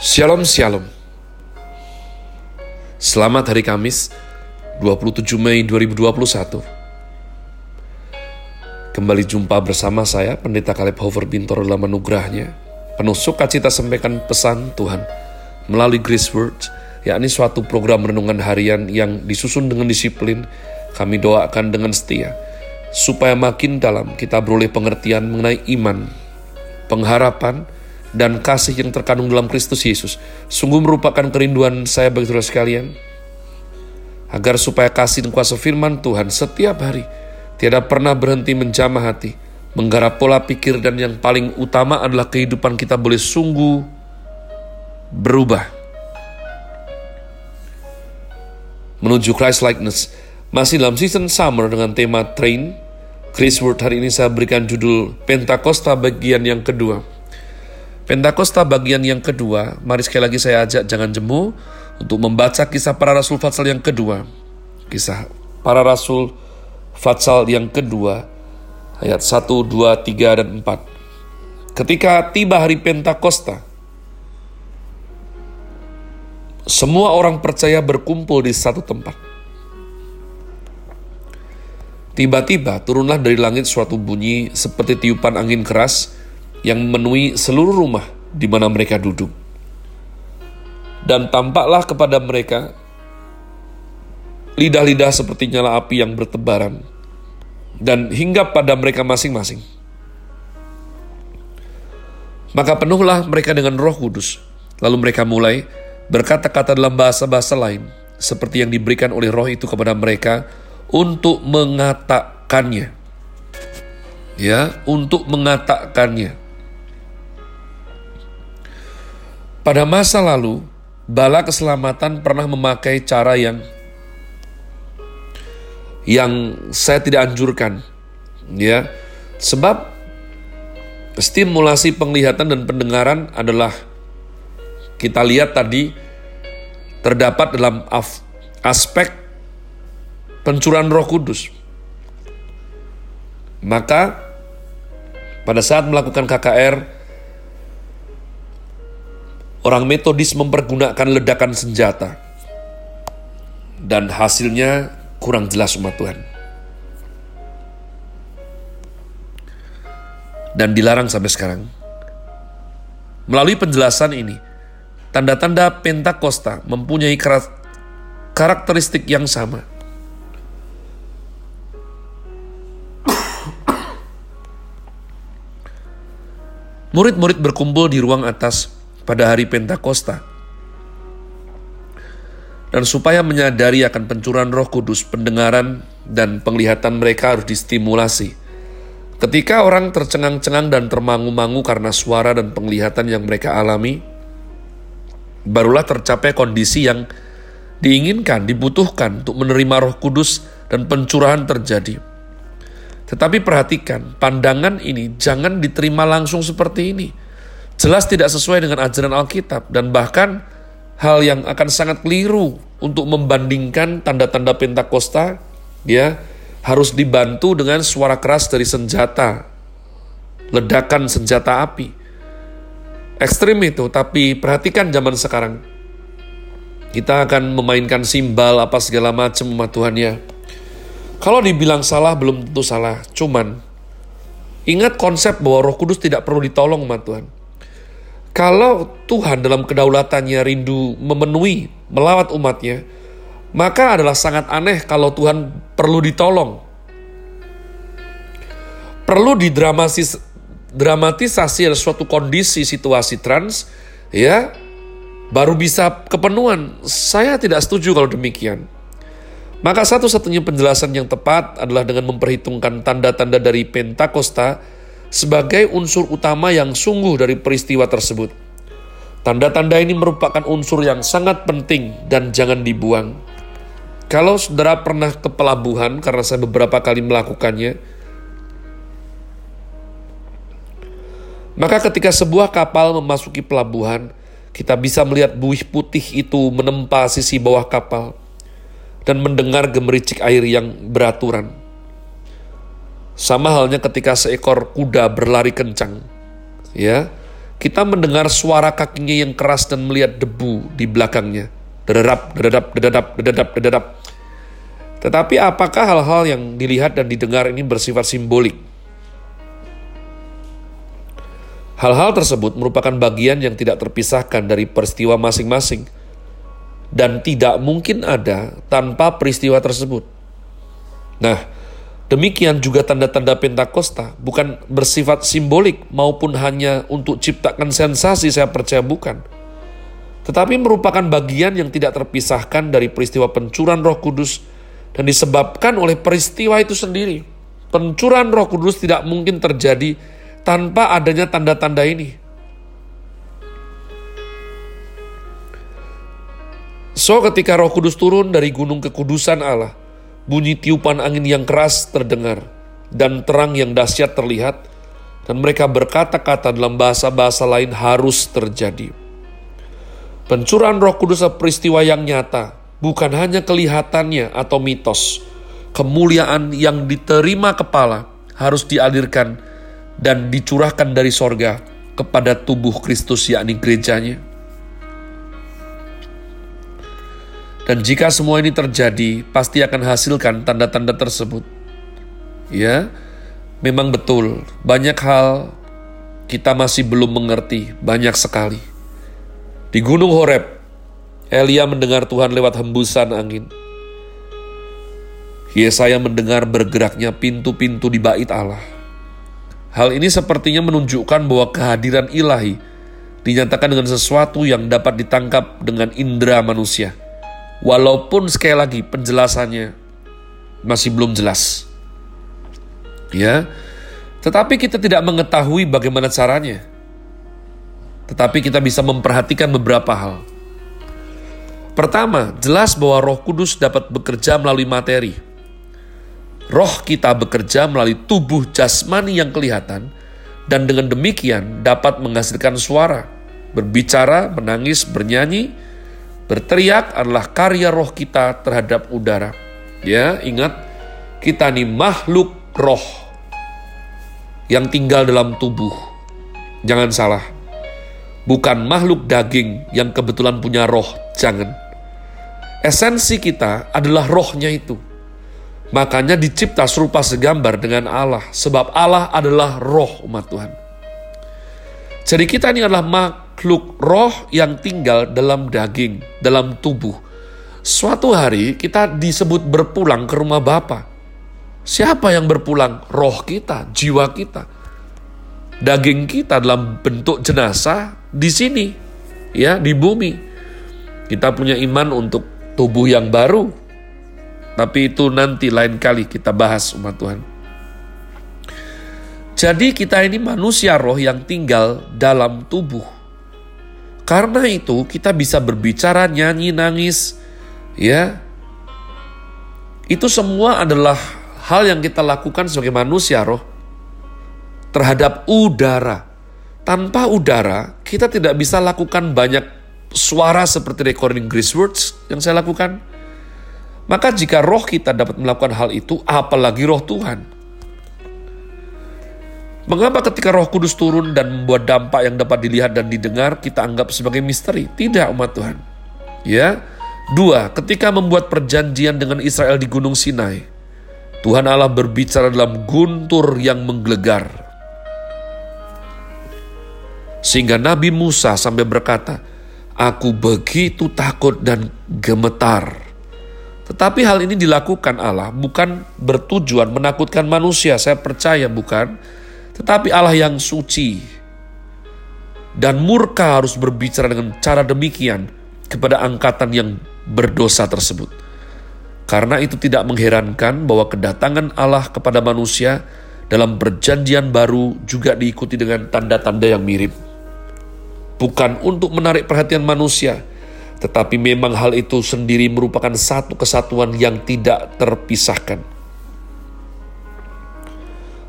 Shalom Shalom. Selamat hari Kamis 27 Mei 2021 Kembali jumpa bersama saya Pendeta Kaleb Hover Bintor dalam anugerahnya Penuh sukacita sampaikan pesan Tuhan Melalui Grace Words yakni suatu program renungan harian yang disusun dengan disiplin Kami doakan dengan setia Supaya makin dalam kita beroleh pengertian mengenai iman Pengharapan, dan kasih yang terkandung dalam Kristus Yesus. Sungguh merupakan kerinduan saya bagi saudara sekalian agar supaya kasih dan kuasa firman Tuhan setiap hari tidak pernah berhenti menjamah hati menggarap pola pikir dan yang paling utama adalah kehidupan kita boleh sungguh berubah. Menuju Christ likeness masih dalam season summer dengan tema train. Chris Word hari ini saya berikan judul Pentakosta bagian yang kedua Pentakosta bagian yang kedua, mari sekali lagi saya ajak jangan jemu untuk membaca kisah para rasul Fatsal yang kedua. Kisah para rasul Fatsal yang kedua, ayat 1, 2, 3, dan 4. Ketika tiba hari Pentakosta, semua orang percaya berkumpul di satu tempat. Tiba-tiba turunlah dari langit suatu bunyi seperti tiupan angin keras, yang memenuhi seluruh rumah di mana mereka duduk. Dan tampaklah kepada mereka lidah-lidah seperti nyala api yang bertebaran dan hinggap pada mereka masing-masing. Maka penuhlah mereka dengan roh kudus. Lalu mereka mulai berkata-kata dalam bahasa-bahasa lain seperti yang diberikan oleh roh itu kepada mereka untuk mengatakannya. Ya, untuk mengatakannya. Pada masa lalu, bala keselamatan pernah memakai cara yang yang saya tidak anjurkan. Ya. Sebab stimulasi penglihatan dan pendengaran adalah kita lihat tadi terdapat dalam aspek pencurahan Roh Kudus. Maka pada saat melakukan KKR orang metodis mempergunakan ledakan senjata. Dan hasilnya kurang jelas umat Tuhan. Dan dilarang sampai sekarang. Melalui penjelasan ini, tanda-tanda Pentakosta mempunyai karakteristik yang sama. Murid-murid berkumpul di ruang atas pada hari Pentakosta. Dan supaya menyadari akan pencurahan roh kudus, pendengaran dan penglihatan mereka harus distimulasi. Ketika orang tercengang-cengang dan termangu-mangu karena suara dan penglihatan yang mereka alami, barulah tercapai kondisi yang diinginkan, dibutuhkan untuk menerima roh kudus dan pencurahan terjadi. Tetapi perhatikan, pandangan ini jangan diterima langsung seperti ini jelas tidak sesuai dengan ajaran Alkitab dan bahkan hal yang akan sangat keliru untuk membandingkan tanda-tanda Pentakosta ya harus dibantu dengan suara keras dari senjata ledakan senjata api. Ekstrim itu tapi perhatikan zaman sekarang. Kita akan memainkan simbal apa segala macam umat Tuhan ya. Kalau dibilang salah belum tentu salah. Cuman ingat konsep bahwa roh kudus tidak perlu ditolong umat Tuhan kalau Tuhan dalam kedaulatannya rindu memenuhi, melawat umatnya, maka adalah sangat aneh kalau Tuhan perlu ditolong. Perlu didramatis, dramatisasi suatu kondisi situasi trans, ya, baru bisa kepenuhan. Saya tidak setuju kalau demikian. Maka satu-satunya penjelasan yang tepat adalah dengan memperhitungkan tanda-tanda dari Pentakosta sebagai unsur utama yang sungguh dari peristiwa tersebut. Tanda-tanda ini merupakan unsur yang sangat penting dan jangan dibuang. Kalau saudara pernah ke pelabuhan, karena saya beberapa kali melakukannya, maka ketika sebuah kapal memasuki pelabuhan, kita bisa melihat buih putih itu menempa sisi bawah kapal dan mendengar gemericik air yang beraturan. Sama halnya ketika seekor kuda berlari kencang. Ya. kita mendengar suara kakinya yang keras dan melihat debu di belakangnya. Dedadap, dedadap, dedadap, dedadap, dedadap. Tetapi apakah hal-hal yang dilihat dan didengar ini bersifat simbolik? Hal-hal tersebut merupakan bagian yang tidak terpisahkan dari peristiwa masing-masing dan tidak mungkin ada tanpa peristiwa tersebut. Nah, Demikian juga tanda-tanda Pentakosta bukan bersifat simbolik maupun hanya untuk ciptakan sensasi saya percaya bukan. Tetapi merupakan bagian yang tidak terpisahkan dari peristiwa pencurahan roh kudus dan disebabkan oleh peristiwa itu sendiri. Pencurahan roh kudus tidak mungkin terjadi tanpa adanya tanda-tanda ini. So ketika roh kudus turun dari gunung kekudusan Allah, bunyi tiupan angin yang keras terdengar, dan terang yang dahsyat terlihat, dan mereka berkata-kata dalam bahasa-bahasa lain harus terjadi. Pencurahan roh kudus peristiwa yang nyata, bukan hanya kelihatannya atau mitos. Kemuliaan yang diterima kepala harus dialirkan dan dicurahkan dari sorga kepada tubuh Kristus yakni gerejanya. Dan jika semua ini terjadi, pasti akan hasilkan tanda-tanda tersebut. Ya, memang betul, banyak hal kita masih belum mengerti, banyak sekali. Di Gunung Horeb, Elia mendengar Tuhan lewat hembusan angin. Yesaya mendengar bergeraknya pintu-pintu di bait Allah. Hal ini sepertinya menunjukkan bahwa kehadiran ilahi dinyatakan dengan sesuatu yang dapat ditangkap dengan indera manusia Walaupun sekali lagi penjelasannya masih belum jelas. Ya. Tetapi kita tidak mengetahui bagaimana caranya. Tetapi kita bisa memperhatikan beberapa hal. Pertama, jelas bahwa Roh Kudus dapat bekerja melalui materi. Roh kita bekerja melalui tubuh jasmani yang kelihatan dan dengan demikian dapat menghasilkan suara, berbicara, menangis, bernyanyi, Berteriak adalah karya roh kita terhadap udara. Ya, ingat kita ini makhluk roh yang tinggal dalam tubuh. Jangan salah. Bukan makhluk daging yang kebetulan punya roh, jangan. Esensi kita adalah rohnya itu. Makanya dicipta serupa segambar dengan Allah, sebab Allah adalah roh umat Tuhan. Jadi kita ini adalah makhluk roh yang tinggal dalam daging, dalam tubuh. Suatu hari kita disebut berpulang ke rumah Bapa. Siapa yang berpulang? Roh kita, jiwa kita. Daging kita dalam bentuk jenazah di sini, ya, di bumi. Kita punya iman untuk tubuh yang baru. Tapi itu nanti lain kali kita bahas umat Tuhan. Jadi kita ini manusia roh yang tinggal dalam tubuh. Karena itu kita bisa berbicara, nyanyi, nangis, ya. Itu semua adalah hal yang kita lakukan sebagai manusia roh terhadap udara. Tanpa udara, kita tidak bisa lakukan banyak suara seperti recording Grace Words yang saya lakukan. Maka jika roh kita dapat melakukan hal itu, apalagi roh Tuhan. Mengapa ketika Roh Kudus turun dan membuat dampak yang dapat dilihat dan didengar kita anggap sebagai misteri? Tidak umat Tuhan. Ya. Dua, ketika membuat perjanjian dengan Israel di Gunung Sinai, Tuhan Allah berbicara dalam guntur yang menggelegar. Sehingga Nabi Musa sampai berkata, Aku begitu takut dan gemetar. Tetapi hal ini dilakukan Allah bukan bertujuan menakutkan manusia, saya percaya bukan tetapi Allah yang suci dan murka harus berbicara dengan cara demikian kepada angkatan yang berdosa tersebut. Karena itu tidak mengherankan bahwa kedatangan Allah kepada manusia dalam perjanjian baru juga diikuti dengan tanda-tanda yang mirip. Bukan untuk menarik perhatian manusia, tetapi memang hal itu sendiri merupakan satu kesatuan yang tidak terpisahkan.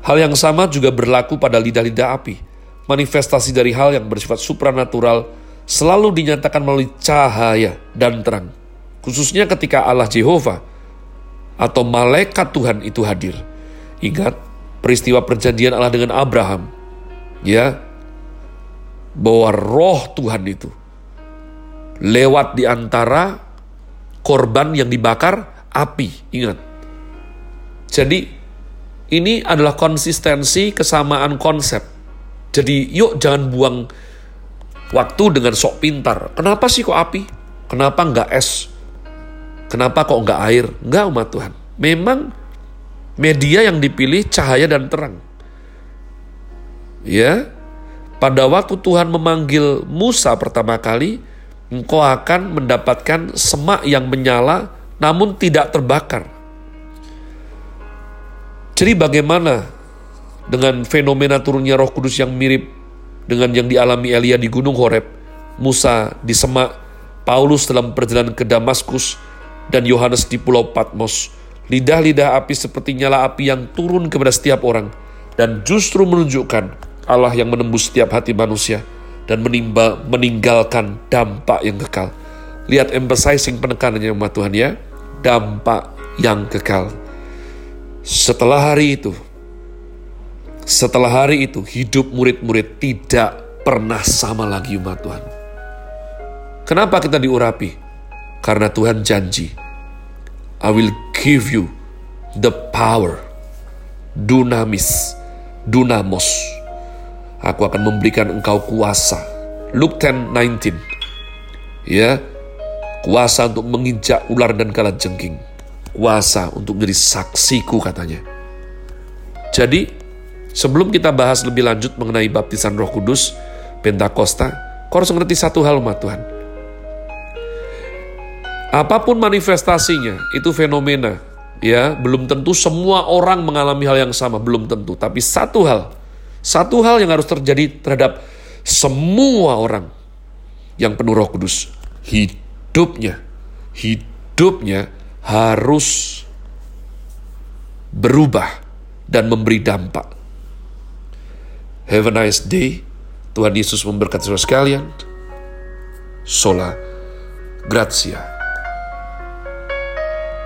Hal yang sama juga berlaku pada lidah-lidah api. Manifestasi dari hal yang bersifat supranatural selalu dinyatakan melalui cahaya dan terang. Khususnya ketika Allah Jehovah atau malaikat Tuhan itu hadir. Ingat peristiwa perjanjian Allah dengan Abraham. Ya, bahwa roh Tuhan itu lewat di antara korban yang dibakar api. Ingat. Jadi ini adalah konsistensi kesamaan konsep. Jadi yuk jangan buang waktu dengan sok pintar. Kenapa sih kok api? Kenapa nggak es? Kenapa kok nggak air? Nggak umat Tuhan. Memang media yang dipilih cahaya dan terang. Ya, pada waktu Tuhan memanggil Musa pertama kali, engkau akan mendapatkan semak yang menyala namun tidak terbakar. Jadi bagaimana dengan fenomena turunnya roh kudus yang mirip dengan yang dialami Elia di Gunung Horeb, Musa di semak, Paulus dalam perjalanan ke Damaskus, dan Yohanes di Pulau Patmos. Lidah-lidah api seperti nyala api yang turun kepada setiap orang, dan justru menunjukkan Allah yang menembus setiap hati manusia dan menimba, meninggalkan dampak yang kekal. Lihat emphasizing penekanannya umat Tuhan ya, dampak yang kekal. Setelah hari itu, setelah hari itu hidup murid-murid tidak pernah sama lagi umat Tuhan. Kenapa kita diurapi? Karena Tuhan janji, I will give you the power, dunamis, dunamos, Aku akan memberikan engkau kuasa. Luke 10, 19. Ya, kuasa untuk menginjak ular dan kala jengking. Kuasa untuk menjadi saksiku katanya. Jadi, sebelum kita bahas lebih lanjut mengenai baptisan roh kudus, Pentakosta, kau harus mengerti satu hal umat Tuhan. Apa pun manifestasinya, itu fenomena. Ya, belum tentu semua orang mengalami hal yang sama, belum tentu. Tapi satu hal, satu hal yang harus terjadi terhadap semua orang yang penuh roh kudus. Hidupnya, hidupnya harus berubah dan memberi dampak. Have a nice day. Tuhan Yesus memberkati saudara sekalian. Sola Grazia.